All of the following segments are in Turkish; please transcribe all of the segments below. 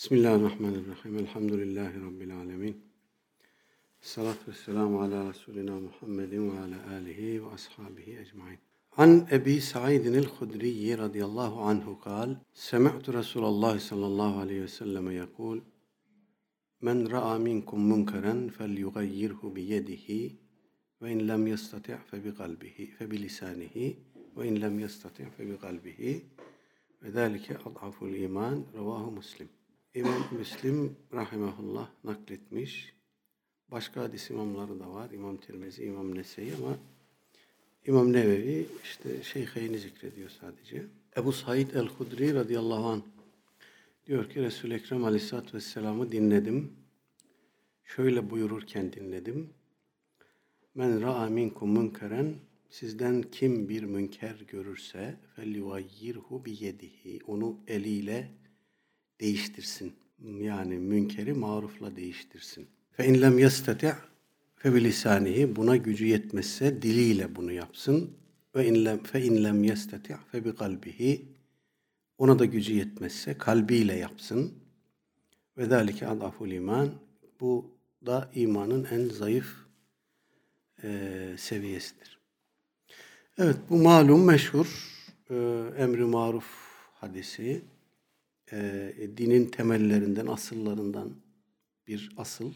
Bismillahirrahmanirrahim. Elhamdülillahi Rabbil alemin. Salatu vesselamu ala Resulina Muhammedin ve ala alihi ve ashabihi ecmain. An Ebi Sa'idin el-Hudriyi radıyallahu anhu kal, Semi'tu Resulallah sallallahu aleyhi ve selleme yakul, Men ra'a minkum munkaren fel yugayyirhu bi yedihi ve in lem yastati' fe bi kalbihi fe bi lisanihi ve in lem yastati' fe bi İmam Müslim rahimahullah nakletmiş. Başka hadis imamları da var. İmam Tirmizi, İmam Nese'yi ama İmam Nevevi işte Şeyheyni zikrediyor sadece. Ebu Said el-Hudri radıyallahu anh diyor ki Resul-i Ekrem aleyhissalatü vesselam'ı dinledim. Şöyle buyururken dinledim. Men ra'a minkum münkeren sizden kim bir münker görürse felyugayyirhu bi yedihi onu eliyle değiştirsin. Yani münkeri marufla değiştirsin. Fe in lem yestati' fe bilisanihi buna gücü yetmezse diliyle bunu yapsın. Ve in lem fe in lem yestati' fe bi kalbihi ona da gücü yetmezse kalbiyle yapsın. Ve zalike adaful iman bu da imanın en zayıf e, seviyesidir. Evet bu malum meşhur e, emri maruf hadisi e, dinin temellerinden, asıllarından bir asıl.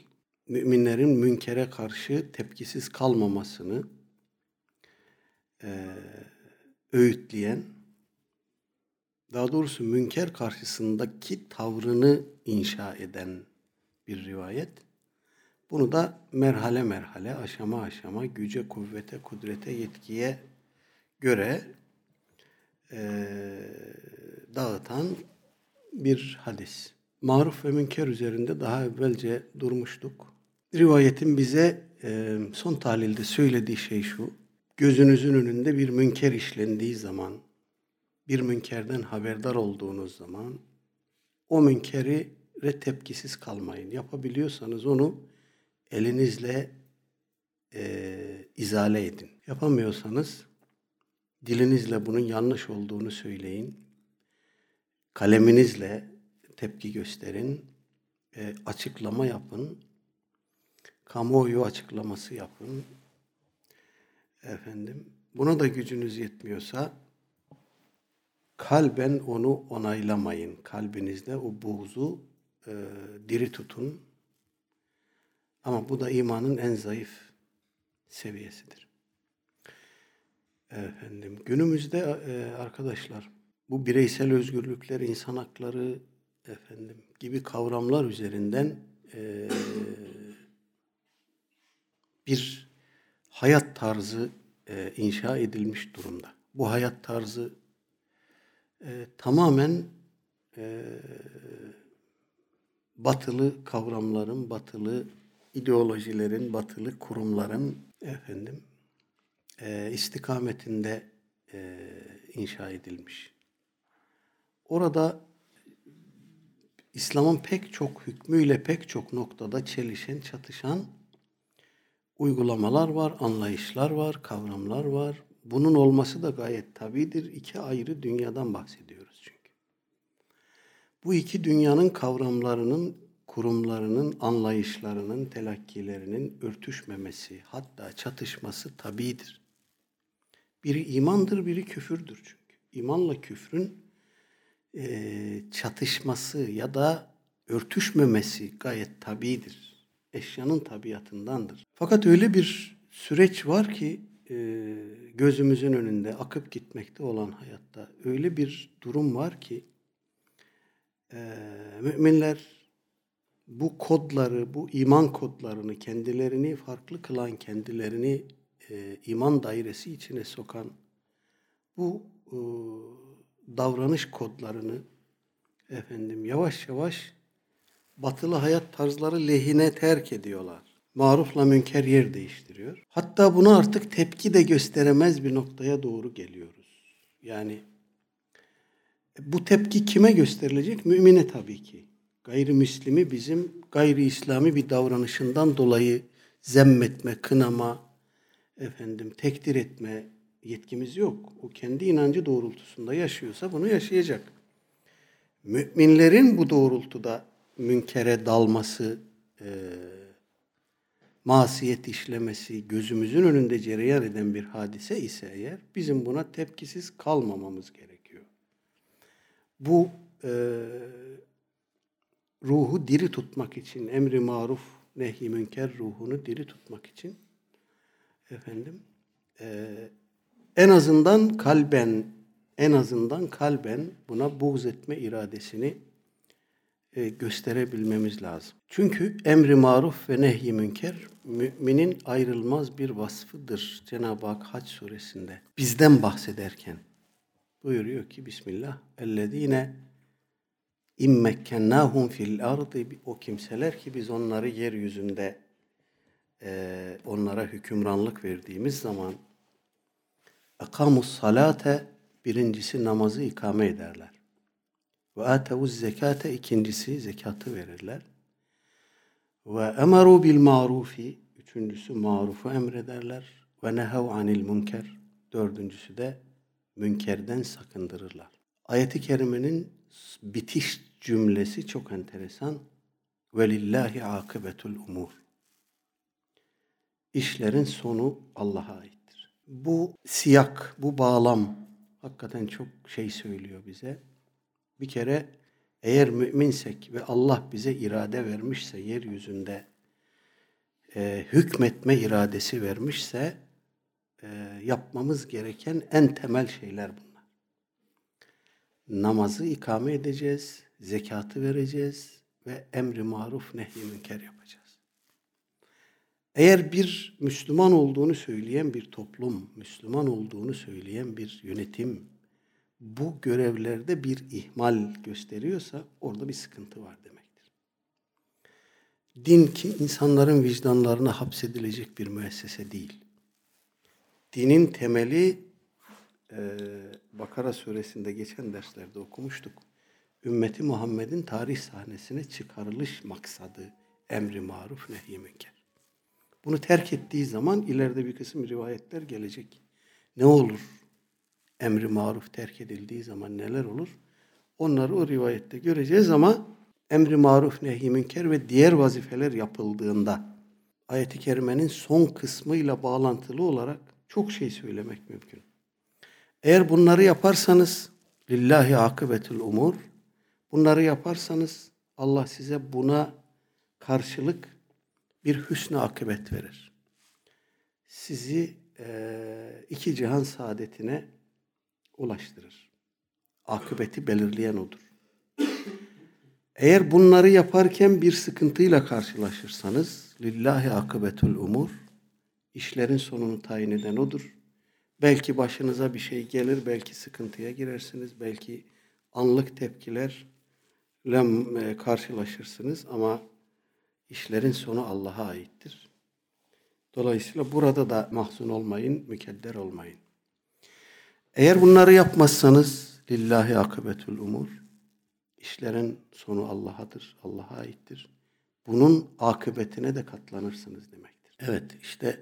Müminlerin münkere karşı tepkisiz kalmamasını e, öğütleyen, daha doğrusu münker karşısındaki tavrını inşa eden bir rivayet. Bunu da merhale merhale, aşama aşama, güce, kuvvete, kudrete, yetkiye göre e, dağıtan bir hadis. Maruf ve münker üzerinde daha evvelce durmuştuk. Rivayetin bize e, son tahlilde söylediği şey şu. Gözünüzün önünde bir münker işlendiği zaman, bir münkerden haberdar olduğunuz zaman o münkeri ve tepkisiz kalmayın. Yapabiliyorsanız onu elinizle e, izale edin. Yapamıyorsanız dilinizle bunun yanlış olduğunu söyleyin. Kaleminizle tepki gösterin. E, açıklama yapın. Kamuoyu açıklaması yapın. Efendim, buna da gücünüz yetmiyorsa kalben onu onaylamayın. Kalbinizde o buğzu e, diri tutun. Ama bu da imanın en zayıf seviyesidir. Efendim günümüzde e, arkadaşlar bu bireysel özgürlükler, insan hakları efendim gibi kavramlar üzerinden e, bir hayat tarzı e, inşa edilmiş durumda. Bu hayat tarzı e, tamamen e, batılı kavramların, batılı ideolojilerin, batılı kurumların efendim e, istikametinde e, inşa edilmiş. Orada İslam'ın pek çok hükmüyle pek çok noktada çelişen, çatışan uygulamalar var, anlayışlar var, kavramlar var. Bunun olması da gayet tabidir. İki ayrı dünyadan bahsediyoruz çünkü. Bu iki dünyanın kavramlarının, kurumlarının, anlayışlarının, telakkilerinin örtüşmemesi, hatta çatışması tabidir. Biri imandır, biri küfürdür çünkü. İmanla küfrün e, çatışması ya da örtüşmemesi gayet tabidir. Eşyanın tabiatındandır. Fakat öyle bir süreç var ki e, gözümüzün önünde akıp gitmekte olan hayatta öyle bir durum var ki e, müminler bu kodları, bu iman kodlarını kendilerini farklı kılan, kendilerini e, iman dairesi içine sokan bu e, davranış kodlarını efendim yavaş yavaş batılı hayat tarzları lehine terk ediyorlar. Marufla münker yer değiştiriyor. Hatta bunu artık tepki de gösteremez bir noktaya doğru geliyoruz. Yani bu tepki kime gösterilecek? Mümine tabii ki. Gayrimüslimi bizim gayri İslami bir davranışından dolayı zemmetme, kınama, efendim tekdir etme yetkimiz yok. O kendi inancı doğrultusunda yaşıyorsa bunu yaşayacak. Müminlerin bu doğrultuda münkere dalması, e, masiyet işlemesi gözümüzün önünde cereyan eden bir hadise ise eğer bizim buna tepkisiz kalmamamız gerekiyor. Bu e, ruhu diri tutmak için, emri maruf, nehi münker ruhunu diri tutmak için efendim e, en azından kalben en azından kalben buna buğz etme iradesini e, gösterebilmemiz lazım. Çünkü emri maruf ve nehy münker müminin ayrılmaz bir vasfıdır. Cenab-ı Hak Hac suresinde bizden bahsederken buyuruyor ki Bismillah ellezine immekkennahum fil ardı o kimseler ki biz onları yeryüzünde e, onlara hükümranlık verdiğimiz zaman akamus salate birincisi namazı ikame ederler. Ve atevuz zekate ikincisi zekatı verirler. Ve emeru bil marufi üçüncüsü marufu emrederler. Ve nehav anil münker dördüncüsü de münkerden sakındırırlar. Ayeti kerimenin bitiş cümlesi çok enteresan. Velillahi akıbetul umur. İşlerin sonu Allah'a aittir. Bu siyak, bu bağlam hakikaten çok şey söylüyor bize. Bir kere eğer müminsek ve Allah bize irade vermişse yeryüzünde e, hükmetme iradesi vermişse e, yapmamız gereken en temel şeyler bunlar. Namazı ikame edeceğiz, zekatı vereceğiz ve emri maruf nehy münker yapacağız. Eğer bir Müslüman olduğunu söyleyen bir toplum, Müslüman olduğunu söyleyen bir yönetim bu görevlerde bir ihmal gösteriyorsa orada bir sıkıntı var demektir. Din ki insanların vicdanlarına hapsedilecek bir müessese değil. Dinin temeli e, Bakara suresinde geçen derslerde okumuştuk. Ümmeti Muhammed'in tarih sahnesine çıkarılış maksadı emri maruf nehy münker. Bunu terk ettiği zaman ileride bir kısım rivayetler gelecek. Ne olur? Emri maruf terk edildiği zaman neler olur? Onları o rivayette göreceğiz ama emri maruf nehy münker ve diğer vazifeler yapıldığında ayet-i kerimenin son kısmıyla bağlantılı olarak çok şey söylemek mümkün. Eğer bunları yaparsanız lillahi akıbetül umur bunları yaparsanız Allah size buna karşılık bir hüsnü akıbet verir. Sizi e, iki cihan saadetine ulaştırır. Akıbeti belirleyen odur. Eğer bunları yaparken bir sıkıntıyla karşılaşırsanız lillahi akıbetul umur işlerin sonunu tayin eden odur. Belki başınıza bir şey gelir, belki sıkıntıya girersiniz, belki anlık tepkilerle karşılaşırsınız ama işlerin sonu Allah'a aittir. Dolayısıyla burada da mahzun olmayın, mükedder olmayın. Eğer bunları yapmazsanız lillahi akıbetül umur. İşlerin sonu Allah'adır, Allah'a aittir. Bunun akıbetine de katlanırsınız demektir. Evet işte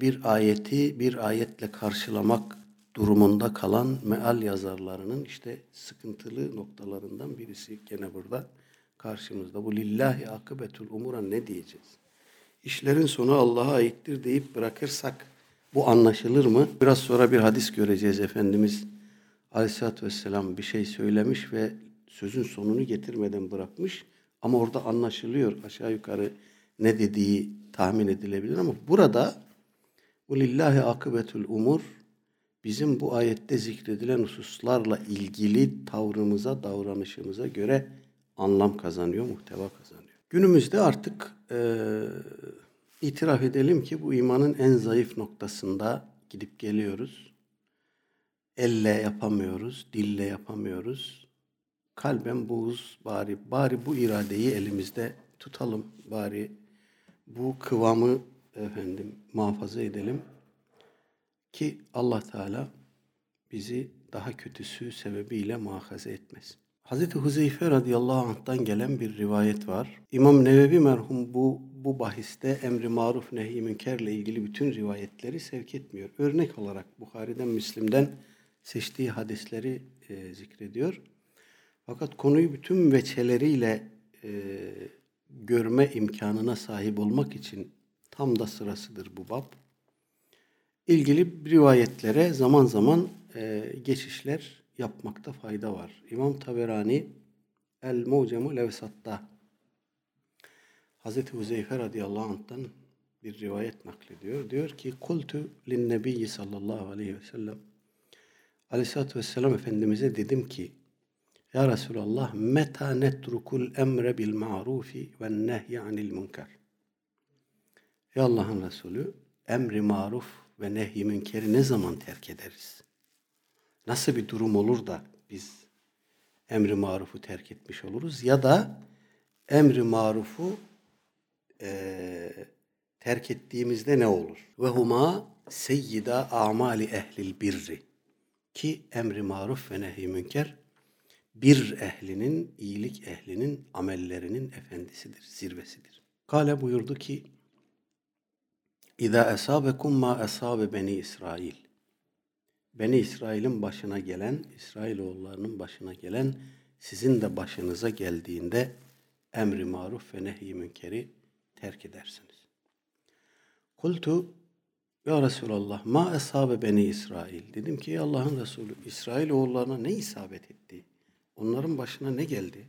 bir ayeti bir ayetle karşılamak durumunda kalan meal yazarlarının işte sıkıntılı noktalarından birisi gene burada karşımızda. Bu lillahi akıbetul umura ne diyeceğiz? İşlerin sonu Allah'a aittir deyip bırakırsak bu anlaşılır mı? Biraz sonra bir hadis göreceğiz Efendimiz Aleyhisselatü Vesselam bir şey söylemiş ve sözün sonunu getirmeden bırakmış. Ama orada anlaşılıyor aşağı yukarı ne dediği tahmin edilebilir ama burada bu lillahi akıbetul umur bizim bu ayette zikredilen hususlarla ilgili tavrımıza, davranışımıza göre anlam kazanıyor, muhteva kazanıyor. Günümüzde artık e, itiraf edelim ki bu imanın en zayıf noktasında gidip geliyoruz. Elle yapamıyoruz, dille yapamıyoruz. Kalben buğuz bari, bari bu iradeyi elimizde tutalım. Bari bu kıvamı efendim muhafaza edelim ki Allah Teala bizi daha kötüsü sebebiyle muhafaza etmesin. Hazreti Huzeyfe radıyallahu anh'tan gelen bir rivayet var. İmam Nevevi merhum bu bu bahiste emri maruf nehi münkerle ilgili bütün rivayetleri sevk etmiyor. Örnek olarak Bukhari'den, Müslim'den seçtiği hadisleri e, zikrediyor. Fakat konuyu bütün veçeleriyle e, görme imkanına sahip olmak için tam da sırasıdır bu bab. İlgili rivayetlere zaman zaman e, geçişler yapmakta fayda var. İmam Taberani El Mucemul Evsat'ta Hazreti Huzeyfe radıyallahu anh'tan bir rivayet naklediyor. Diyor ki kultu lin nebiyyi sallallahu aleyhi ve sellem Aleyhisselatü Vesselam Efendimiz'e dedim ki Ya Resulallah meta netrukul emre bil ma'rufi ve nehyi anil münker Ey Allah'ın Resulü emri maruf ve nehy münkeri ne zaman terk ederiz? Nasıl bir durum olur da biz emri marufu terk etmiş oluruz ya da emri marufu e, terk ettiğimizde ne olur? Ve huma seyyida amali ehlil birri ki emri maruf ve nehy münker bir ehlinin, iyilik ehlinin amellerinin efendisidir, zirvesidir. Kale buyurdu ki İza esabekum ma esabe beni İsrail. Beni İsrail'in başına gelen, İsrailoğullarının başına gelen sizin de başınıza geldiğinde emri maruf ve nehy münkeri terk edersiniz. Kultu ya Resulallah ma esabe beni İsrail. Dedim ki Allah'ın Resulü İsrail oğullarına ne isabet etti? Onların başına ne geldi?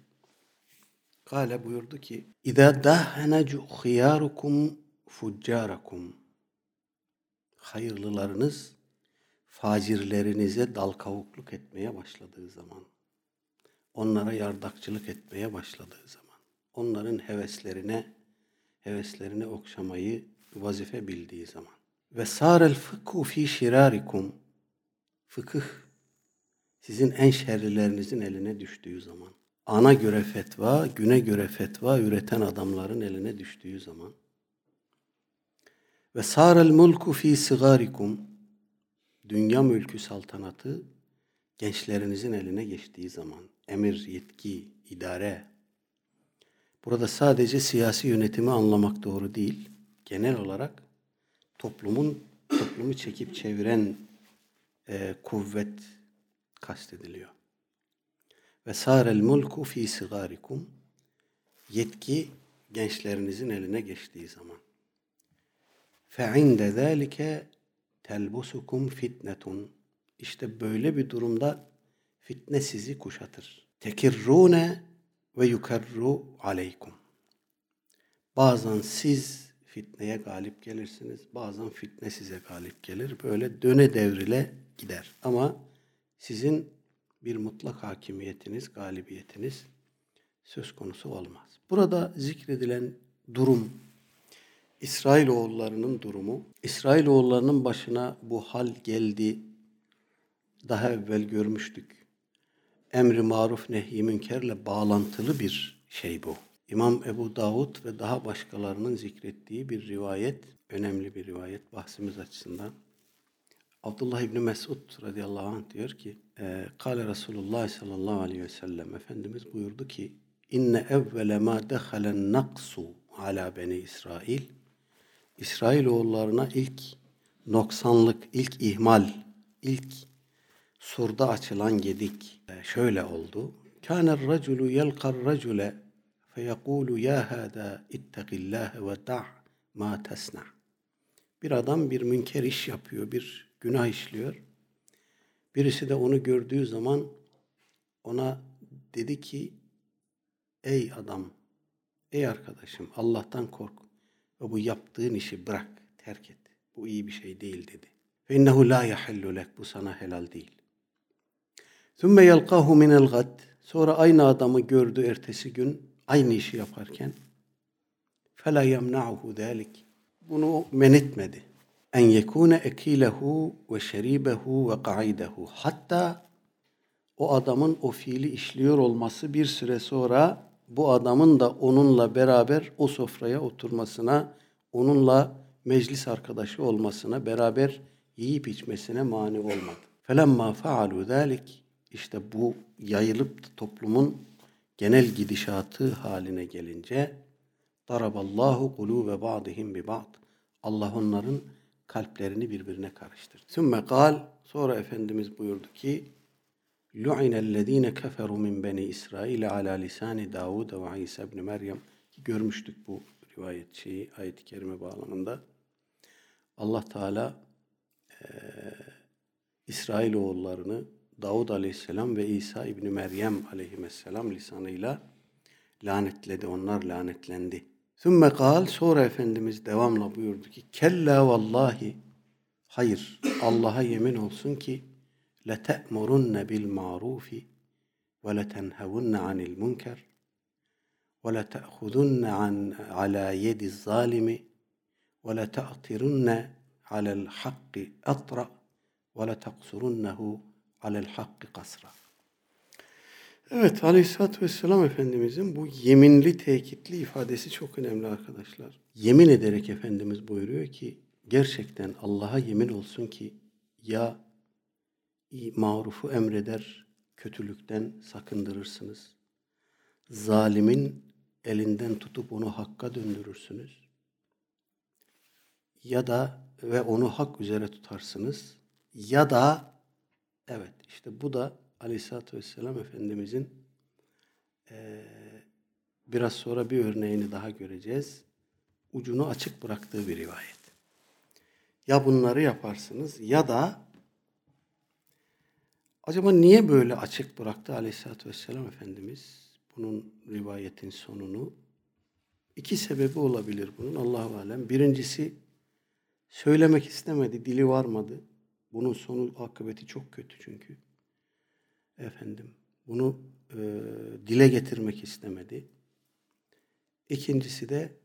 Kale buyurdu ki İza dahnecu khiyarukum fuccarakum. Hayırlılarınız facirlerinize dal kavukluk etmeye başladığı zaman, onlara yardakçılık etmeye başladığı zaman, onların heveslerine heveslerini okşamayı vazife bildiği zaman. Ve sarel fıkhu fi şirarikum fıkıh sizin en şerlilerinizin eline düştüğü zaman ana göre fetva, güne göre fetva üreten adamların eline düştüğü zaman. Ve sarel mulku fi sigarikum dünya mülkü saltanatı gençlerinizin eline geçtiği zaman emir, yetki, idare burada sadece siyasi yönetimi anlamak doğru değil. Genel olarak toplumun toplumu çekip çeviren e, kuvvet kastediliyor. Ve sarel mulku fi sigarikum yetki gençlerinizin eline geçtiği zaman. Fe inde zalike telbusukum fitnetun. İşte böyle bir durumda fitne sizi kuşatır. Tekirrune ve yukarru aleykum. Bazen siz fitneye galip gelirsiniz, bazen fitne size galip gelir. Böyle döne devrile gider. Ama sizin bir mutlak hakimiyetiniz, galibiyetiniz söz konusu olmaz. Burada zikredilen durum İsrailoğullarının durumu. İsrailoğullarının başına bu hal geldi. Daha evvel görmüştük. Emri maruf nehy münkerle bağlantılı bir şey bu. İmam Ebu Davud ve daha başkalarının zikrettiği bir rivayet, önemli bir rivayet bahsimiz açısından. Abdullah İbni Mesud radıyallahu anh diyor ki, e, Kale Resulullah sallallahu aleyhi ve sellem, Efendimiz buyurdu ki, İnne evvele ma dehalen naksu ala beni İsrail İsrailoğullarına ilk noksanlık, ilk ihmal, ilk surda açılan gedik e, şöyle oldu. Kâner raculu yelkar racule feyekulu ya hâdâ ittegillâhe ve da' ma tesna. Bir adam bir münker iş yapıyor, bir günah işliyor. Birisi de onu gördüğü zaman ona dedi ki ey adam, ey arkadaşım Allah'tan kork ve bu yaptığın işi bırak, terk et. Bu iyi bir şey değil dedi. Ve innehu la yahillu lek. Bu sana helal değil. Sümme yelkahu minel gad. Sonra aynı adamı gördü ertesi gün aynı işi yaparken. Fela yemna'uhu zalik. Bunu men etmedi. En yekune ekilehu ve şeribehu ve qaidehu. Hatta o adamın o fiili işliyor olması bir süre sonra bu adamın da onunla beraber o sofraya oturmasına, onunla meclis arkadaşı olmasına, beraber yiyip içmesine mani olmadı. Felemma faalu zalik işte bu yayılıp toplumun genel gidişatı haline gelince daraballahu kulube ba'dihim bi ba'd. Allah onların kalplerini birbirine karıştırdı. Sümme kal sonra Efendimiz buyurdu ki Lu'inellezine keferu min beni İsrail ala lisani Davud ve İsa ibn Meryem. Görmüştük bu rivayet şeyi ayet-i kerime bağlamında. Allah Teala e, İsrail oğullarını Davud aleyhisselam ve İsa İbni Meryem aleyhisselam lisanıyla lanetledi. Onlar lanetlendi. Sümme kal sonra Efendimiz devamla buyurdu ki Kella vallahi hayır Allah'a yemin olsun ki anil munker ve lete'khudunne an ala yedi zalimi ve lete'tirunne alel hakki atra ve leteqsurunnehu alel hakki kasra. Evet Aleyhisselatü Vesselam Efendimizin bu yeminli tekitli ifadesi çok önemli arkadaşlar. Yemin ederek Efendimiz buyuruyor ki gerçekten Allah'a yemin olsun ki ya marufu emreder, kötülükten sakındırırsınız. Zalimin elinden tutup onu hakka döndürürsünüz. Ya da ve onu hak üzere tutarsınız. Ya da evet işte bu da Aleyhisselatü Vesselam Efendimizin e, biraz sonra bir örneğini daha göreceğiz. Ucunu açık bıraktığı bir rivayet. Ya bunları yaparsınız ya da acaba niye böyle açık bıraktı Aleyhisselatü Vesselam Efendimiz bunun rivayetin sonunu? İki sebebi olabilir bunun Allahu alem. Birincisi söylemek istemedi, dili varmadı. Bunun sonu akıbeti çok kötü çünkü efendim bunu e, dile getirmek istemedi. İkincisi de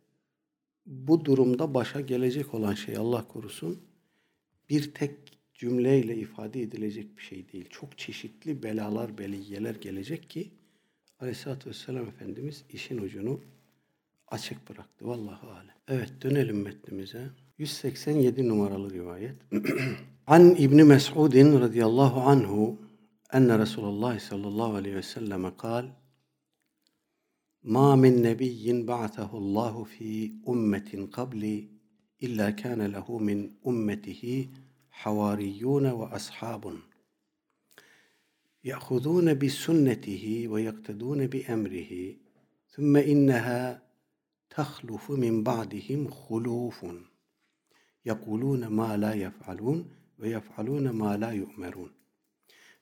bu durumda başa gelecek olan şey Allah korusun bir tek cümleyle ifade edilecek bir şey değil. Çok çeşitli belalar, beliyyeler gelecek ki Aleyhisselatü Vesselam Efendimiz işin ucunu açık bıraktı. Vallahi alem. Evet dönelim metnimize. 187 numaralı rivayet. An İbn Mes'udin radıyallahu anhu enne Resulullah sallallahu aleyhi ve selleme kal Ma min nebiyyin ba'tahu Allahu fi ummetin qabli illa kana lehu min ummetihi حواريون وأصحاب. يأخذون بسنته ويقتدون بأمره ثم إنها تخلف من بعدهم خلوف. يقولون ما لا يفعلون ويفعلون ما لا يؤمرون.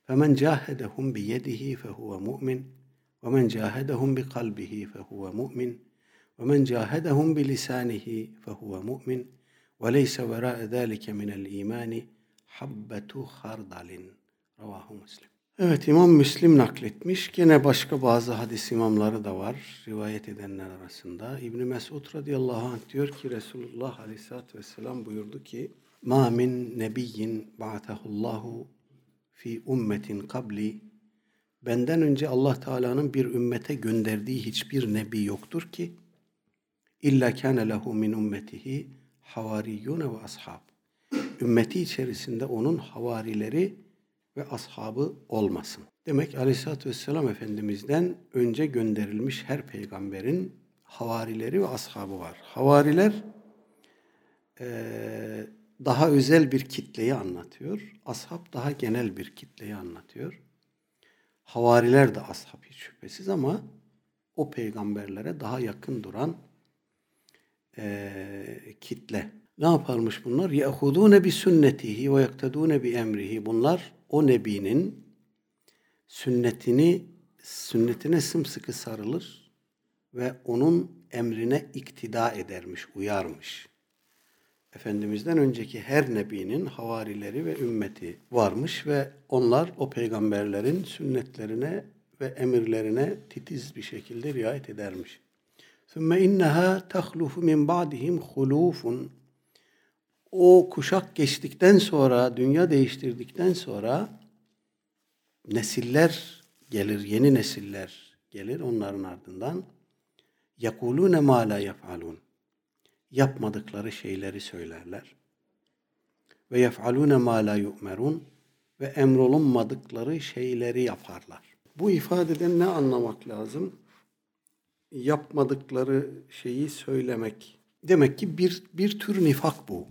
فمن جاهدهم بيده فهو مؤمن ومن جاهدهم بقلبه فهو مؤمن ومن جاهدهم بلسانه فهو مؤمن وليس وراء ذلك من الإيمان حبة خردل Ravahu Müslim. Evet İmam Müslim nakletmiş. Gene başka bazı hadis imamları da var rivayet edenler arasında. İbni Mesud radıyallahu anh diyor ki Resulullah aleyhissalatü vesselam buyurdu ki Ma min nebiyyin ba'atahullahu fi ummetin kabli benden önce Allah Teala'nın bir ümmete gönderdiği hiçbir nebi yoktur ki illa kana lehu min ummetihi havariyun ve ashab. Ümmeti içerisinde onun havarileri ve ashabı olmasın. Demek Aleyhisselatü Vesselam Efendimiz'den önce gönderilmiş her peygamberin havarileri ve ashabı var. Havariler daha özel bir kitleyi anlatıyor. Ashab daha genel bir kitleyi anlatıyor. Havariler de ashab hiç şüphesiz ama o peygamberlere daha yakın duran e, kitle. Ne yaparmış bunlar? يَأْخُذُونَ بِسُنَّتِهِ وَيَقْتَدُونَ بِاَمْرِهِ Bunlar o nebinin sünnetini sünnetine sımsıkı sarılır ve onun emrine iktida edermiş, uyarmış. Efendimiz'den önceki her nebinin havarileri ve ümmeti varmış ve onlar o peygamberlerin sünnetlerine ve emirlerine titiz bir şekilde riayet edermiş. ثُمَّ اِنَّهَا تَخْلُفُ مِنْ بَعْدِهِمْ خُلُوفٌ O kuşak geçtikten sonra, dünya değiştirdikten sonra nesiller gelir, yeni nesiller gelir onların ardından. يَقُولُونَ مَا لَا يَفْعَلُونَ yapmadıkları şeyleri söylerler. Ve yef'alune ma la yu'merun ve emrolunmadıkları şeyleri yaparlar. Bu ifadeden ne anlamak lazım? Yapmadıkları şeyi söylemek. Demek ki bir, bir tür nifak bu.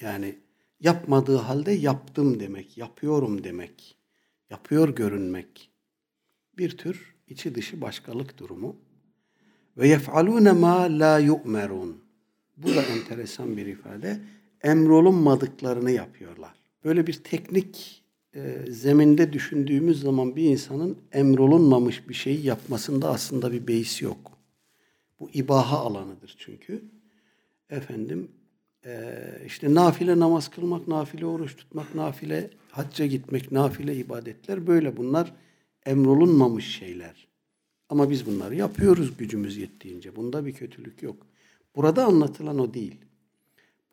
Yani yapmadığı halde yaptım demek, yapıyorum demek. Yapıyor görünmek. Bir tür içi dışı başkalık durumu. Ve yef'alûne mâ lâ yu'merûn. Bu da enteresan bir ifade. Emrolunmadıklarını yapıyorlar. Böyle bir teknik e, zeminde düşündüğümüz zaman bir insanın emrolunmamış bir şeyi yapmasında aslında bir beis yok. Bu ibaha alanıdır çünkü. Efendim e, işte nafile namaz kılmak, nafile oruç tutmak, nafile hacca gitmek, nafile ibadetler böyle bunlar emrolunmamış şeyler. Ama biz bunları yapıyoruz gücümüz yettiğince. Bunda bir kötülük yok. Burada anlatılan o değil.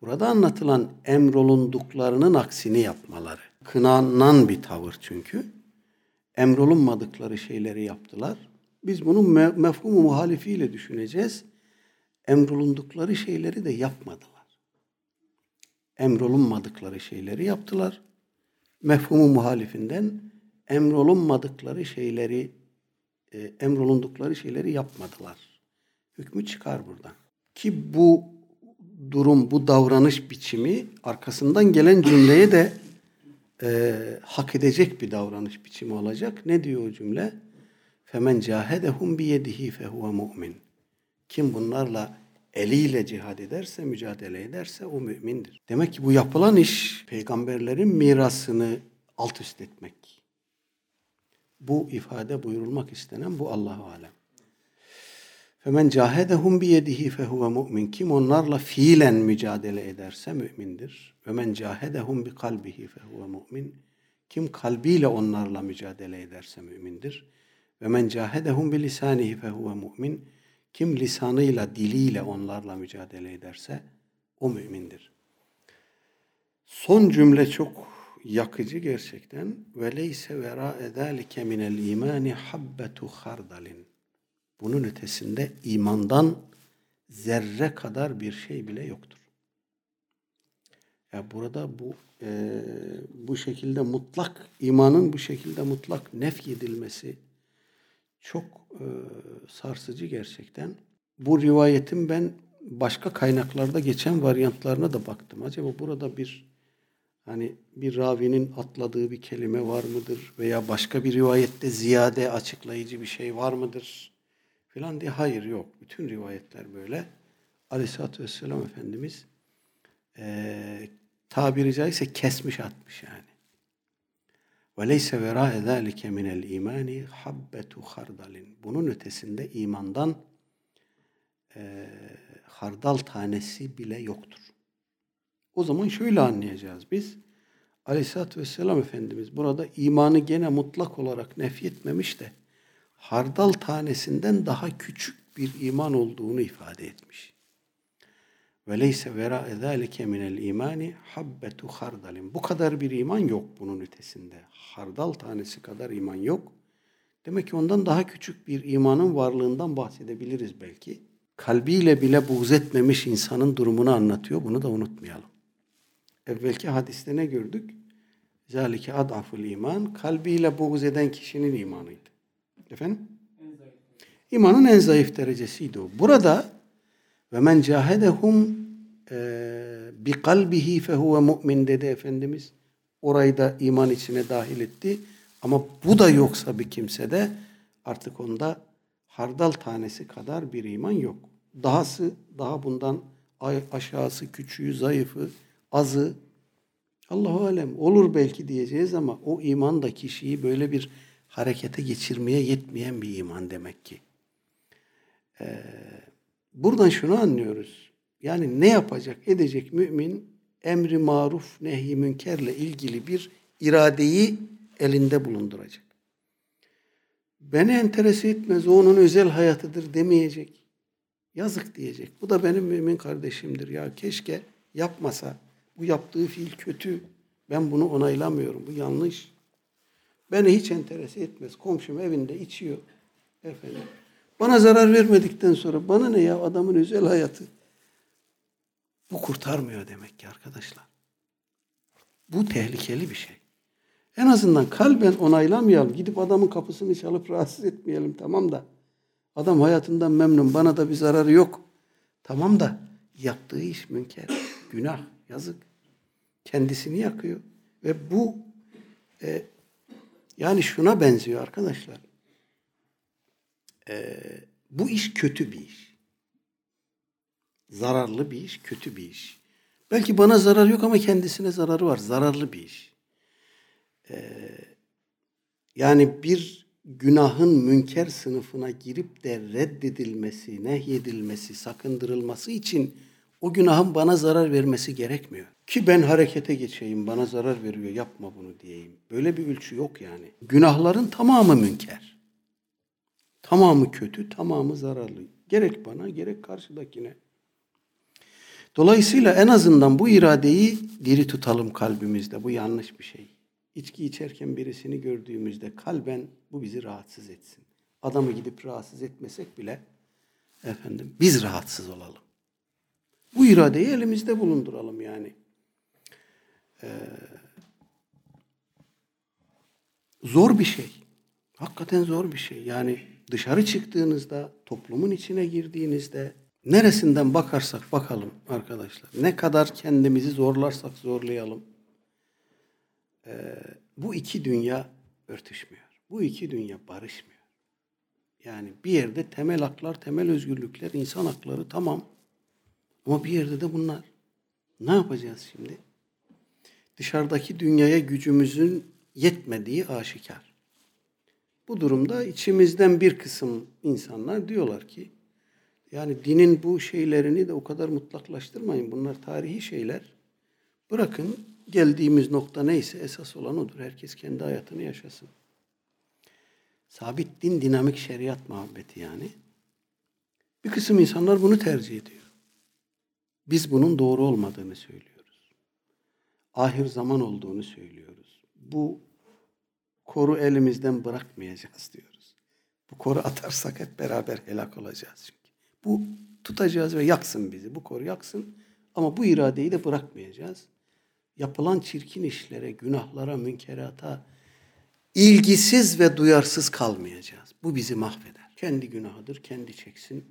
Burada anlatılan emrolunduklarının aksini yapmaları. Kınanan bir tavır çünkü. Emrolunmadıkları şeyleri yaptılar. Biz bunun me mefhumu muhalifiyle düşüneceğiz. Emrolundukları şeyleri de yapmadılar. Emrolunmadıkları şeyleri yaptılar. Mefhumu muhalifinden emrolunmadıkları şeyleri e, emrolundukları şeyleri yapmadılar. Hükmü çıkar buradan. Ki bu durum, bu davranış biçimi arkasından gelen cümleye de e, hak edecek bir davranış biçimi olacak. Ne diyor o cümle? Femen cahedehum biyedihi fehuve mu'min. Kim bunlarla eliyle cihad ederse, mücadele ederse o mümindir. Demek ki bu yapılan iş peygamberlerin mirasını alt üst etmek. Bu ifade buyurulmak istenen bu Allahu alem. Femen cahedehum biyedihi fehuve mu'min. Kim onlarla fiilen mücadele ederse mümindir. Ve men cahedehum bi kalbihi mu'min. Kim kalbiyle onlarla mücadele ederse mümindir. Ve men cahedehum bi lisanihi mu'min. Kim lisanıyla, diliyle onlarla mücadele ederse o mümindir. Son cümle çok yakıcı gerçekten. Ve leyse vera edalike minel imani habbetu. Bunun ötesinde imandan zerre kadar bir şey bile yoktur. Ya burada bu e, bu şekilde mutlak imanın bu şekilde mutlak nef edilmesi çok e, sarsıcı gerçekten. Bu rivayetin ben başka kaynaklarda geçen varyantlarına da baktım. Acaba burada bir hani bir ravinin atladığı bir kelime var mıdır veya başka bir rivayette ziyade açıklayıcı bir şey var mıdır? Filan diye hayır yok. Bütün rivayetler böyle. Aleyhisselatü Vesselam Efendimiz e, tabiri caizse kesmiş atmış yani. Leyse verâe zâlike minel imani habbetu hardalin. Bunun ötesinde imandan e, hardal tanesi bile yoktur. O zaman şöyle anlayacağız biz. Aleyhisselatü Vesselam Efendimiz burada imanı gene mutlak olarak nefyetmemiş de hardal tanesinden daha küçük bir iman olduğunu ifade etmiş. Ve leyse vera zalike minel imani habbetu hardalin. Bu kadar bir iman yok bunun ötesinde. Hardal tanesi kadar iman yok. Demek ki ondan daha küçük bir imanın varlığından bahsedebiliriz belki. Kalbiyle bile buğz etmemiş insanın durumunu anlatıyor. Bunu da unutmayalım. Evvelki hadiste ne gördük? Zalike adaful iman. Kalbiyle buğz eden kişinin imanıydı. Efendim? İmanın en zayıf derecesiydi o. Burada ve men cahedehum e, bi kalbihi fehuve mu'min dedi Efendimiz. Orayı da iman içine dahil etti. Ama bu da yoksa bir kimsede artık onda hardal tanesi kadar bir iman yok. Dahası, daha bundan aşağısı, küçüğü, zayıfı, azı Allahu alem olur belki diyeceğiz ama o iman da kişiyi böyle bir harekete geçirmeye yetmeyen bir iman demek ki. Ee, buradan şunu anlıyoruz. Yani ne yapacak, edecek mümin emri maruf, nehi münkerle ilgili bir iradeyi elinde bulunduracak. Beni enterese etmez, o onun özel hayatıdır demeyecek. Yazık diyecek. Bu da benim mümin kardeşimdir ya. Keşke yapmasa. Bu yaptığı fiil kötü. Ben bunu onaylamıyorum. Bu yanlış. Beni hiç enterese etmez. Komşum evinde içiyor. Efendim. Bana zarar vermedikten sonra bana ne ya adamın özel hayatı. Bu kurtarmıyor demek ki arkadaşlar. Bu tehlikeli bir şey. En azından kalben onaylamayalım. Gidip adamın kapısını çalıp rahatsız etmeyelim tamam da. Adam hayatından memnun. Bana da bir zararı yok. Tamam da yaptığı iş münker. Günah, yazık. Kendisini yakıyor. Ve bu e, Yani şuna benziyor arkadaşlar. Ee, bu iş kötü bir iş. Zararlı bir iş, kötü bir iş. Belki bana zarar yok ama kendisine zararı var. Zararlı bir iş. Ee, yani bir günahın münker sınıfına girip de reddedilmesi, nehyedilmesi, sakındırılması için o günahın bana zarar vermesi gerekmiyor. Ki ben harekete geçeyim, bana zarar veriyor, yapma bunu diyeyim. Böyle bir ölçü yok yani. Günahların tamamı münker. Tamamı kötü, tamamı zararlı. Gerek bana, gerek karşıdakine. Dolayısıyla en azından bu iradeyi diri tutalım kalbimizde. Bu yanlış bir şey. İçki içerken birisini gördüğümüzde kalben bu bizi rahatsız etsin. Adamı gidip rahatsız etmesek bile efendim biz rahatsız olalım. Bu iradeyi elimizde bulunduralım yani. Ee, zor bir şey. Hakikaten zor bir şey. Yani dışarı çıktığınızda, toplumun içine girdiğinizde neresinden bakarsak bakalım arkadaşlar. Ne kadar kendimizi zorlarsak zorlayalım. Ee, bu iki dünya örtüşmüyor. Bu iki dünya barışmıyor. Yani bir yerde temel haklar, temel özgürlükler, insan hakları tamam. Ama bir yerde de bunlar. Ne yapacağız şimdi? Dışarıdaki dünyaya gücümüzün yetmediği aşikar. Bu durumda içimizden bir kısım insanlar diyorlar ki yani dinin bu şeylerini de o kadar mutlaklaştırmayın. Bunlar tarihi şeyler. Bırakın geldiğimiz nokta neyse esas olan odur. Herkes kendi hayatını yaşasın. Sabit din dinamik şeriat muhabbeti yani. Bir kısım insanlar bunu tercih ediyor. Biz bunun doğru olmadığını söylüyoruz. Ahir zaman olduğunu söylüyoruz. Bu koru elimizden bırakmayacağız diyoruz. Bu koru atarsak hep beraber helak olacağız çünkü. Bu tutacağız ve yaksın bizi. Bu koru yaksın ama bu iradeyi de bırakmayacağız. Yapılan çirkin işlere, günahlara, münkerata ilgisiz ve duyarsız kalmayacağız. Bu bizi mahveder. Kendi günahıdır, kendi çeksin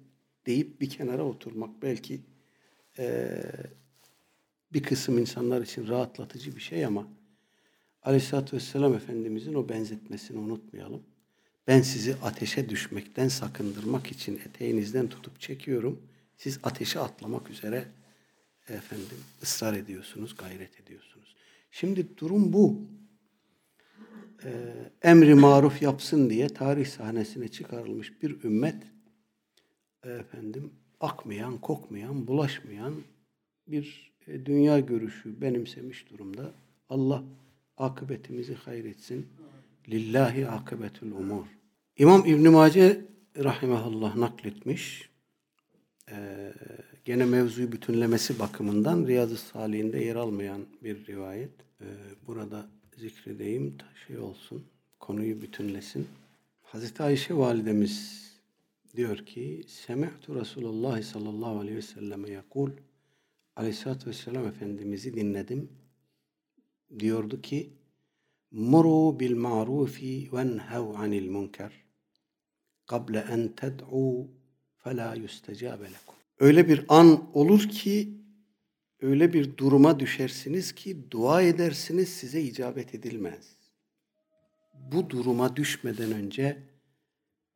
deyip bir kenara oturmak belki e, bir kısım insanlar için rahatlatıcı bir şey ama Aleyhisselatü Vesselam Efendimizin o benzetmesini unutmayalım. Ben sizi ateşe düşmekten sakındırmak için eteğinizden tutup çekiyorum. Siz ateşe atlamak üzere efendim ısrar ediyorsunuz, gayret ediyorsunuz. Şimdi durum bu. Ee, emri maruf yapsın diye tarih sahnesine çıkarılmış bir ümmet efendim akmayan, kokmayan, bulaşmayan bir dünya görüşü benimsemiş durumda. Allah akıbetimizi hayretsin. Lillahi akıbetül umur. İmam İbn Mace rahimahullah nakletmiş. Ee, gene mevzuyu bütünlemesi bakımından Riyadı Salih'inde yer almayan bir rivayet. Ee, burada zikredeyim, şey olsun, konuyu bütünlesin. Hazreti Ayşe validemiz diyor ki Semi'tu Resulullah sallallahu aleyhi ve selleme yakul Aleyhisselatü Vesselam Efendimiz'i dinledim. Diyordu ki Muru bil ma'rufi venhev anil munker kable en ted'u fela yustecabe lekum. Öyle bir an olur ki öyle bir duruma düşersiniz ki dua edersiniz size icabet edilmez. Bu duruma düşmeden önce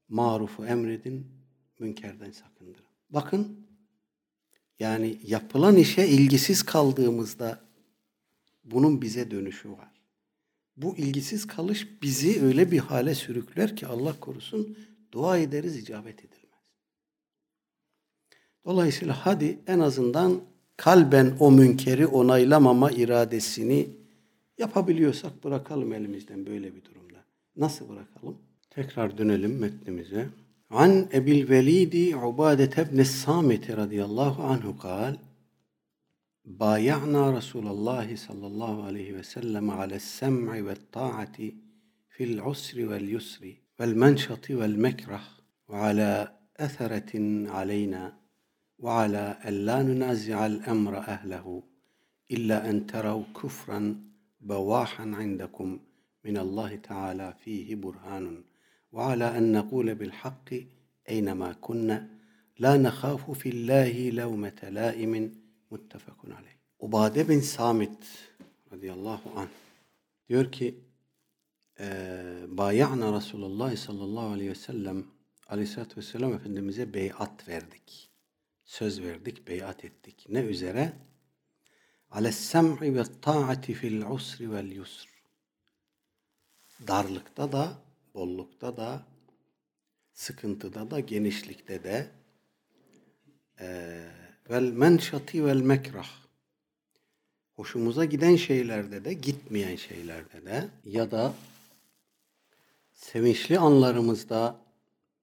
marufu emredin, münkerden sakındırın. Bakın yani yapılan işe ilgisiz kaldığımızda bunun bize dönüşü var. Bu ilgisiz kalış bizi öyle bir hale sürükler ki Allah korusun dua ederiz icabet edilmez. Dolayısıyla hadi en azından kalben o münkeri onaylamama iradesini yapabiliyorsak bırakalım elimizden böyle bir durumda. Nasıl bırakalım? Tekrar dönelim metnimize. An Ebil Velidi Ubade ibn Samit radıyallahu anhu kal بايعنا رسول الله صلى الله عليه وسلم على السمع والطاعة في العسر واليسر والمنشط والمكره وعلى أثرة علينا وعلى أن لا ننازع الأمر أهله إلا أن تروا كفرا بواحا عندكم من الله تعالى فيه برهان وعلى أن نقول بالحق أينما كنا لا نخاف في الله لومة لائم متفق عليه. Ubade bin Samit radıyallahu anh diyor ki e, bayana Resulullah sallallahu aleyhi ve sellem aleyhissalatü vesselam Efendimiz'e beyat verdik. Söz verdik, beyat ettik. Ne üzere? Ales sem'i ve ta'ati fil usri vel yusr. Darlıkta da, bollukta da, sıkıntıda da, genişlikte de e, vel menşati vel mekrah. Hoşumuza giden şeylerde de, gitmeyen şeylerde de ya da sevinçli anlarımızda,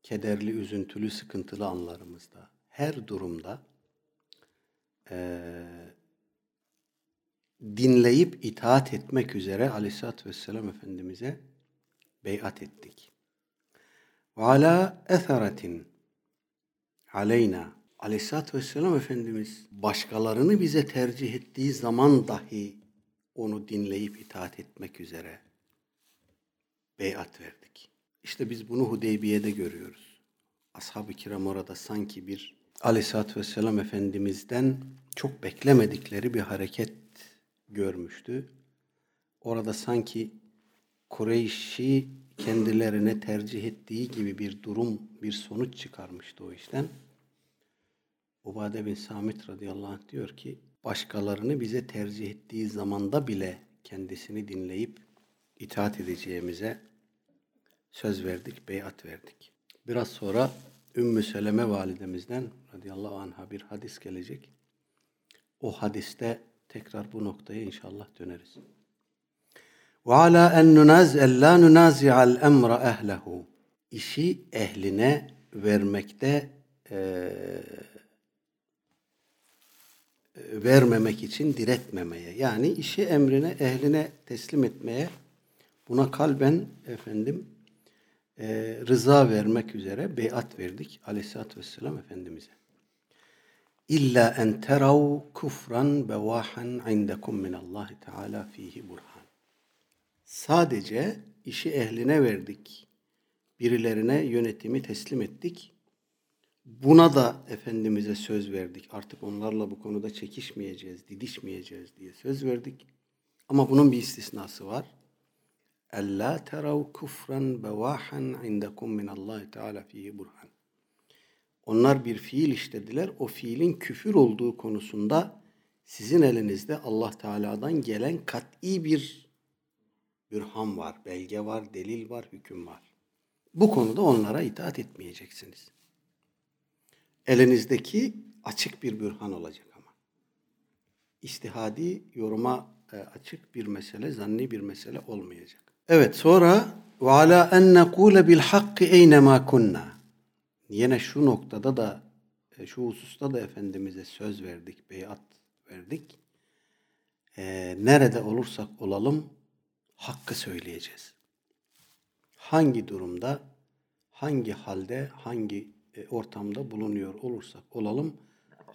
kederli, üzüntülü, sıkıntılı anlarımızda, her durumda e, dinleyip itaat etmek üzere Aleyhisselatü Vesselam Efendimiz'e beyat ettik. Ve ala etheretin aleyna Aleyhisselatü Vesselam Efendimiz başkalarını bize tercih ettiği zaman dahi onu dinleyip itaat etmek üzere beyat verdik. İşte biz bunu Hudeybiye'de görüyoruz. Ashab-ı kiram orada sanki bir Aleyhisselatü Vesselam Efendimiz'den çok beklemedikleri bir hareket görmüştü. Orada sanki Kureyş'i kendilerine tercih ettiği gibi bir durum, bir sonuç çıkarmıştı o işten. Ubade bin Samit radıyallahu anh diyor ki başkalarını bize tercih ettiği zamanda bile kendisini dinleyip itaat edeceğimize söz verdik, beyat verdik. Biraz sonra Ümmü Seleme validemizden radıyallahu anh'a bir hadis gelecek. O hadiste tekrar bu noktaya inşallah döneriz. Ala en nunaz la nunazi'al emra ehlehu. İşi ehline vermekte e, vermemek için diretmemeye. Yani işi emrine, ehline teslim etmeye, buna kalben efendim e, rıza vermek üzere beyat verdik aleyhissalatü vesselam Efendimiz'e. İlla en terav kufran bevahan indekum minallahi teala fihi burhan. Sadece işi ehline verdik. Birilerine yönetimi teslim ettik. Buna da Efendimiz'e söz verdik. Artık onlarla bu konuda çekişmeyeceğiz, didişmeyeceğiz diye söz verdik. Ama bunun bir istisnası var. Ella terav kufran bevahan indekum min Allah Teala fihi burhan. Onlar bir fiil işlediler. O fiilin küfür olduğu konusunda sizin elinizde Allah Teala'dan gelen kat'i bir bürhan var, belge var, delil var, hüküm var. Bu konuda onlara itaat etmeyeceksiniz. Elinizdeki açık bir bürhan olacak ama. İstihadi yoruma e, açık bir mesele, zanni bir mesele olmayacak. Evet sonra ve ala en nekule bil hakki eynema kunna. Yine şu noktada da e, şu hususta da Efendimiz'e söz verdik, beyat verdik. Ee, nerede olursak olalım hakkı söyleyeceğiz. Hangi durumda, hangi halde, hangi e, ortamda bulunuyor olursak olalım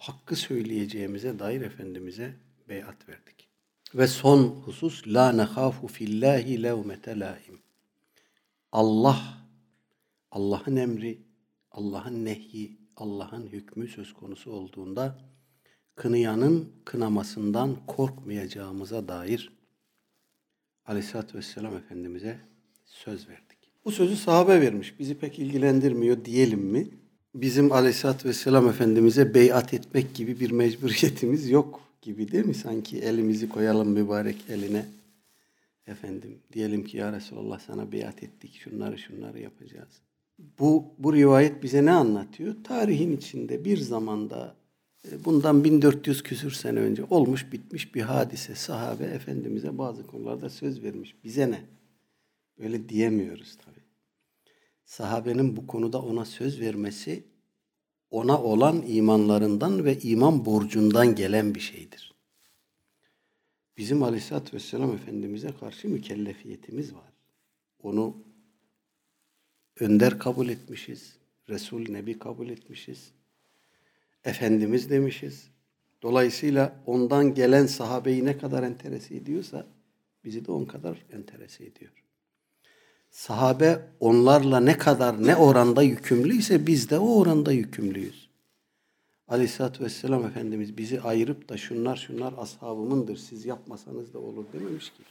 hakkı söyleyeceğimize dair Efendimiz'e beyat verdik. Ve son husus la nehafu fillahi levmete laim. Allah Allah'ın emri, Allah'ın nehyi, Allah'ın hükmü söz konusu olduğunda kınayanın kınamasından korkmayacağımıza dair Aleyhisselatü Vesselam Efendimiz'e söz verdik. Bu sözü sahabe vermiş. Bizi pek ilgilendirmiyor diyelim mi? Bizim Aleyhisselatü Vesselam Efendimiz'e beyat etmek gibi bir mecburiyetimiz yok gibi değil mi? Sanki elimizi koyalım mübarek eline. Efendim diyelim ki ya Resulallah sana beyat ettik şunları şunları yapacağız. Bu, bu rivayet bize ne anlatıyor? Tarihin içinde bir zamanda bundan 1400 küsür sene önce olmuş bitmiş bir hadise. Sahabe Efendimiz'e bazı konularda söz vermiş. Bize ne? Böyle diyemiyoruz tabi. Sahabenin bu konuda ona söz vermesi ona olan imanlarından ve iman borcundan gelen bir şeydir. Bizim Aleyhisselatü Vesselam Efendimiz'e karşı mükellefiyetimiz var. Onu önder kabul etmişiz. Resul Nebi kabul etmişiz. Efendimiz demişiz. Dolayısıyla ondan gelen sahabeyi ne kadar enterese ediyorsa bizi de on kadar enterese ediyor. Sahabe onlarla ne kadar ne oranda yükümlüyse biz de o oranda yükümlüyüz. Aleyhisselatü Vesselam Efendimiz bizi ayırıp da şunlar şunlar ashabımındır siz yapmasanız da olur dememiş ki.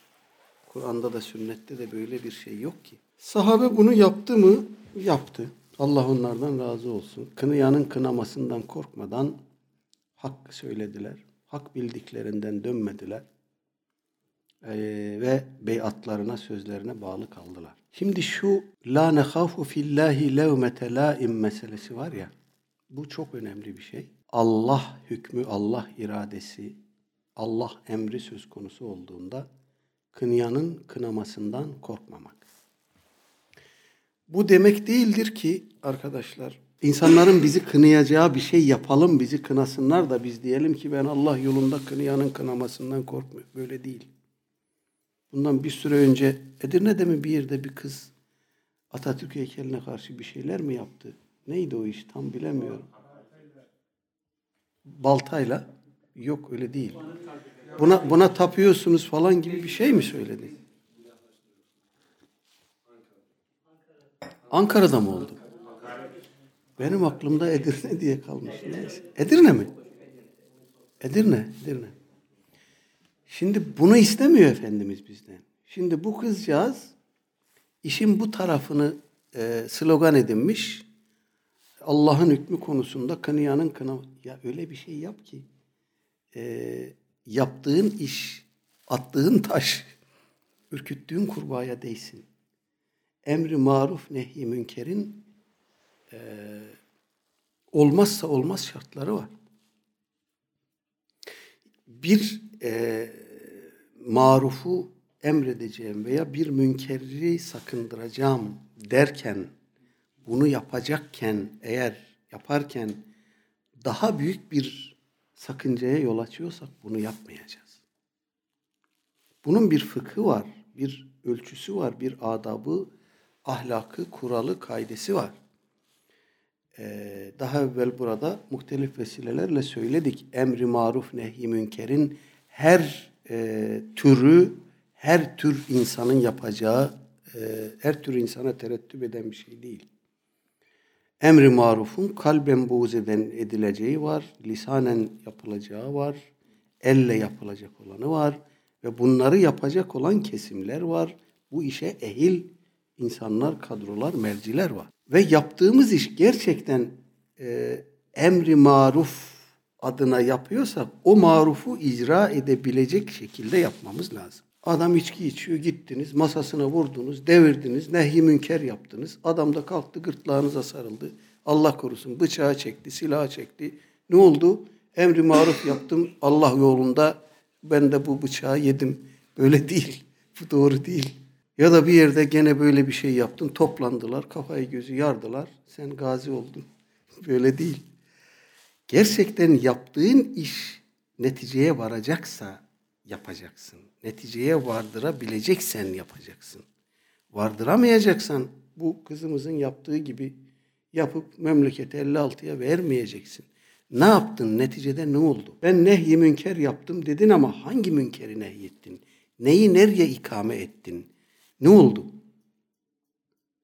Kur'an'da da sünnette de böyle bir şey yok ki. Sahabe bunu yaptı mı? Yaptı. Allah onlardan razı olsun. Kınayanın kınamasından korkmadan hak söylediler. Hak bildiklerinden dönmediler. Ee, ve beyatlarına, sözlerine bağlı kaldılar. Şimdi şu la nehafu fillahi levmete laim meselesi var ya, bu çok önemli bir şey. Allah hükmü, Allah iradesi, Allah emri söz konusu olduğunda kınayanın kınamasından korkmamak. Bu demek değildir ki arkadaşlar insanların bizi kınayacağı bir şey yapalım bizi kınasınlar da biz diyelim ki ben Allah yolunda kınayanın kınamasından korkmuyorum. Böyle değil. Bundan bir süre önce Edirne'de mi bir yerde bir kız Atatürk heykeline karşı bir şeyler mi yaptı? Neydi o iş tam bilemiyorum. Baltayla. Yok öyle değil. Buna buna tapıyorsunuz falan gibi bir şey mi söyledi? Ankara'da mı oldu? Benim aklımda Edirne diye kalmış. Neyse. Edirne mi? Edirne, Edirne. Şimdi bunu istemiyor Efendimiz bizden. Şimdi bu kızcağız işin bu tarafını e, slogan edinmiş. Allah'ın hükmü konusunda kınayanın kına... Ya öyle bir şey yap ki e, yaptığın iş, attığın taş, ürküttüğün kurbağaya değsin. Emri maruf nehi münkerin e, olmazsa olmaz şartları var. Bir e, marufu emredeceğim veya bir münkerri sakındıracağım derken bunu yapacakken eğer yaparken daha büyük bir sakıncaya yol açıyorsak bunu yapmayacağız. Bunun bir fıkhı var, bir ölçüsü var, bir adabı, ahlakı, kuralı, kaidesi var. Ee, daha evvel burada muhtelif vesilelerle söyledik. Emri maruf nehi münkerin her e, türü, her tür insanın yapacağı, e, her tür insana terettüp eden bir şey değil. Emri marufun kalben buğz eden edileceği var, lisanen yapılacağı var, elle yapılacak olanı var ve bunları yapacak olan kesimler var. Bu işe ehil insanlar, kadrolar, merciler var. Ve yaptığımız iş gerçekten e, emri maruf adına yapıyorsak o marufu icra edebilecek şekilde yapmamız lazım. Adam içki içiyor gittiniz masasına vurdunuz devirdiniz nehy münker yaptınız. Adam da kalktı gırtlağınıza sarıldı. Allah korusun bıçağı çekti silahı çekti. Ne oldu? Emri maruf yaptım Allah yolunda ben de bu bıçağı yedim. Böyle değil. Bu doğru değil. Ya da bir yerde gene böyle bir şey yaptın toplandılar kafayı gözü yardılar sen gazi oldun. Böyle değil. Gerçekten yaptığın iş neticeye varacaksa yapacaksın. Neticeye vardırabileceksen yapacaksın. Vardıramayacaksan bu kızımızın yaptığı gibi yapıp memleketi 56'ya vermeyeceksin. Ne yaptın? Neticede ne oldu? Ben nehy münker yaptım dedin ama hangi münkeri nehyettin? Neyi nereye ikame ettin? Ne oldu?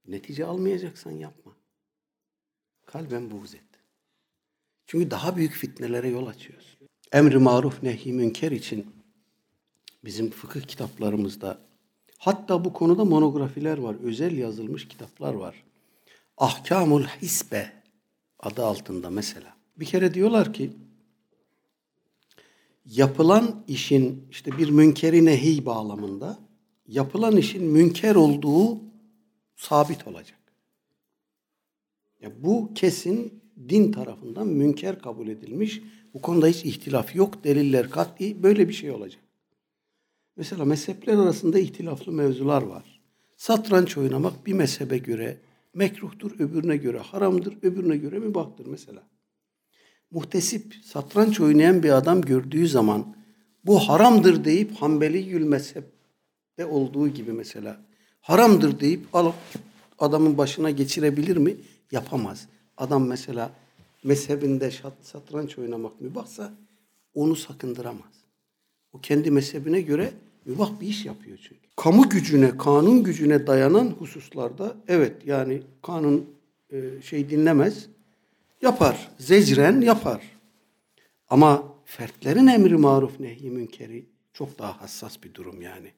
Netice almayacaksan yapma. Kalben buğz et. Çünkü daha büyük fitnelere yol açıyoruz. Emri maruf nehi münker için bizim fıkıh kitaplarımızda hatta bu konuda monografiler var. Özel yazılmış kitaplar var. Ahkamul hisbe adı altında mesela. Bir kere diyorlar ki yapılan işin işte bir münkeri nehi bağlamında yapılan işin münker olduğu sabit olacak. Ya bu kesin din tarafından münker kabul edilmiş. Bu konuda hiç ihtilaf yok. Deliller kat'i böyle bir şey olacak. Mesela mezhepler arasında ihtilaflı mevzular var. Satranç oynamak bir mezhebe göre mekruhtur, öbürüne göre haramdır, öbürüne göre mübahtır mesela. Muhtesip satranç oynayan bir adam gördüğü zaman bu haramdır deyip Hanbeli Yül mezhepte olduğu gibi mesela haramdır deyip alıp adamın başına geçirebilir mi? Yapamaz. Adam mesela mezhebinde satranç oynamak mübahsa onu sakındıramaz. O kendi mezhebine göre mübah bir iş yapıyor çünkü. Kamu gücüne, kanun gücüne dayanan hususlarda evet yani kanun e, şey dinlemez. Yapar. Zecren yapar. Ama fertlerin emri maruf nehi münkeri çok daha hassas bir durum yani.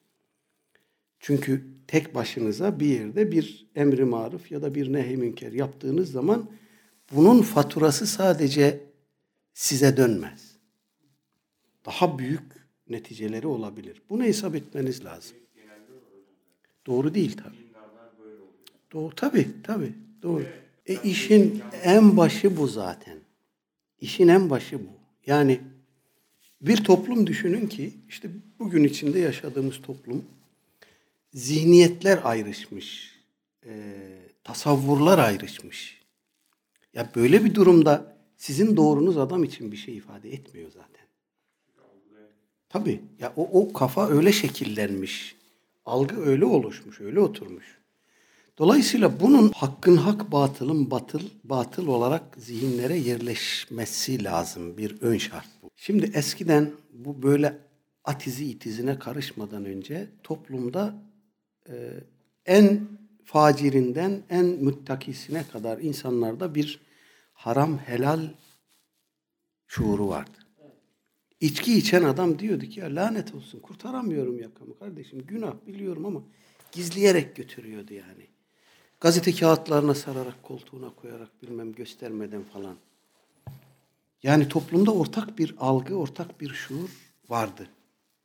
Çünkü tek başınıza bir yerde bir emri maruf ya da bir nehi münker yaptığınız zaman bunun faturası sadece size dönmez. Daha büyük neticeleri olabilir. Bunu hesap etmeniz lazım. Doğru değil tabi. Doğru tabi tabi doğru. E işin en başı bu zaten. İşin en başı bu. Yani bir toplum düşünün ki işte bugün içinde yaşadığımız toplum zihniyetler ayrışmış, e, tasavvurlar ayrışmış. Ya böyle bir durumda sizin doğrunuz adam için bir şey ifade etmiyor zaten. Tabii ya o, o kafa öyle şekillenmiş. Algı öyle oluşmuş, öyle oturmuş. Dolayısıyla bunun hakkın hak, batılın batıl, batıl olarak zihinlere yerleşmesi lazım. Bir ön şart bu. Şimdi eskiden bu böyle atizi itizine karışmadan önce toplumda en facirinden en müttakisine kadar insanlarda bir haram helal şuuru vardı. İçki içen adam diyordu ki ya lanet olsun kurtaramıyorum yakamı kardeşim günah biliyorum ama gizleyerek götürüyordu yani. Gazete kağıtlarına sararak koltuğuna koyarak bilmem göstermeden falan. Yani toplumda ortak bir algı, ortak bir şuur vardı.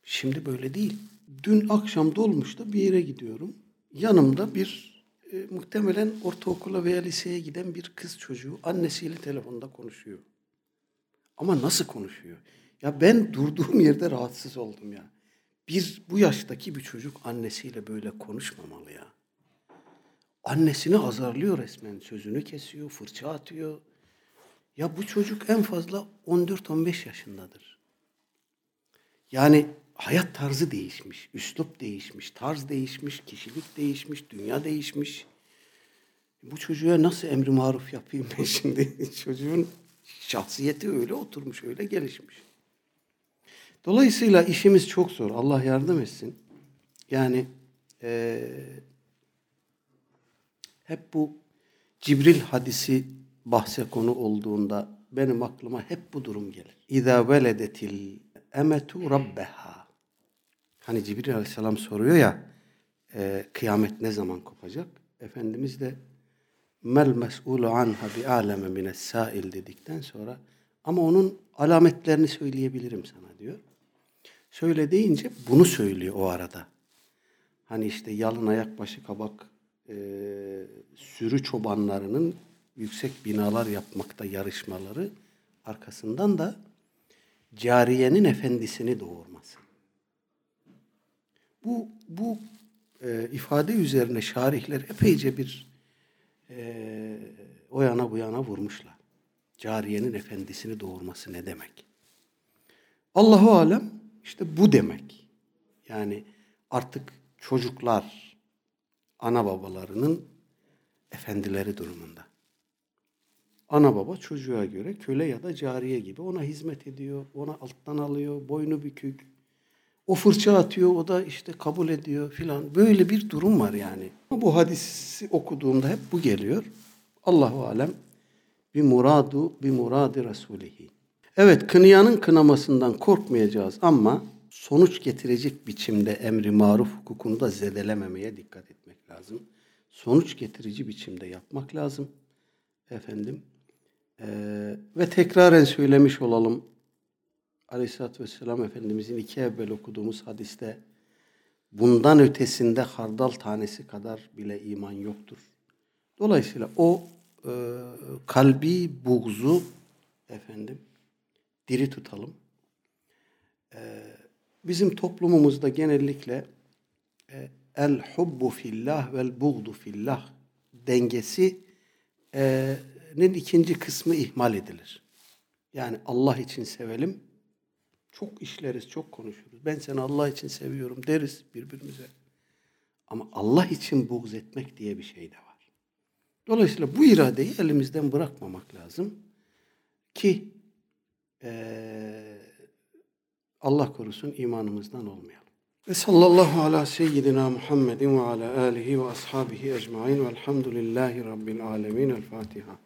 Şimdi böyle değil. Dün akşam dolmuşta bir yere gidiyorum. Yanımda bir e, muhtemelen ortaokula veya liseye giden bir kız çocuğu annesiyle telefonda konuşuyor. Ama nasıl konuşuyor? Ya ben durduğum yerde rahatsız oldum ya. Bir bu yaştaki bir çocuk annesiyle böyle konuşmamalı ya. Annesini azarlıyor resmen. Sözünü kesiyor, fırça atıyor. Ya bu çocuk en fazla 14-15 yaşındadır. Yani hayat tarzı değişmiş, üslup değişmiş, tarz değişmiş, kişilik değişmiş, dünya değişmiş. Bu çocuğa nasıl emri maruf yapayım ben şimdi? Çocuğun şahsiyeti öyle oturmuş, öyle gelişmiş. Dolayısıyla işimiz çok zor. Allah yardım etsin. Yani e, hep bu Cibril hadisi bahse konu olduğunda benim aklıma hep bu durum gelir. İza veledetil emetu rabbeha. Hani Cibril aleyhisselam soruyor ya e, kıyamet ne zaman kopacak? Efendimiz de mel mes'ulu anha bi aleme mines sail dedikten sonra ama onun alametlerini söyleyebilirim sana diyor. Söyle deyince bunu söylüyor o arada. Hani işte yalın ayak başı kabak e, sürü çobanlarının yüksek binalar yapmakta yarışmaları arkasından da cariyenin efendisini doğurması. Bu bu e, ifade üzerine şarihler epeyce bir e, o yana bu yana vurmuşlar. Cariyenin efendisini doğurması ne demek? Allahu alem işte bu demek. Yani artık çocuklar ana babalarının efendileri durumunda. Ana baba çocuğa göre köle ya da cariye gibi ona hizmet ediyor, ona alttan alıyor, boynu bükük. O fırça atıyor, o da işte kabul ediyor filan. Böyle bir durum var yani. Bu hadisi okuduğumda hep bu geliyor. Allahu alem bir muradu bir muradi rasulihi. Evet kınayanın kınamasından korkmayacağız ama sonuç getirecek biçimde emri maruf hukukunu da zedelememeye dikkat etmek lazım. Sonuç getirici biçimde yapmak lazım. Efendim ee, ve tekraren söylemiş olalım. Aleyhisselatü Vesselam Efendimizin iki evvel okuduğumuz hadiste bundan ötesinde hardal tanesi kadar bile iman yoktur. Dolayısıyla o e, kalbi buğzu efendim diri tutalım. E, bizim toplumumuzda genellikle e, el hubbu fillah vel buğdu fillah dengesi e, ikinci kısmı ihmal edilir. Yani Allah için sevelim. Çok işleriz, çok konuşuruz. Ben seni Allah için seviyorum deriz birbirimize. Ama Allah için buğz etmek diye bir şey de var. Dolayısıyla bu iradeyi elimizden bırakmamak lazım. Ki ee, Allah korusun imanımızdan olmayalım. Ve sallallahu ala seyyidina Muhammedin ve ala alihi ve ashabihi ecmain velhamdülillahi rabbil alemin. El Fatiha.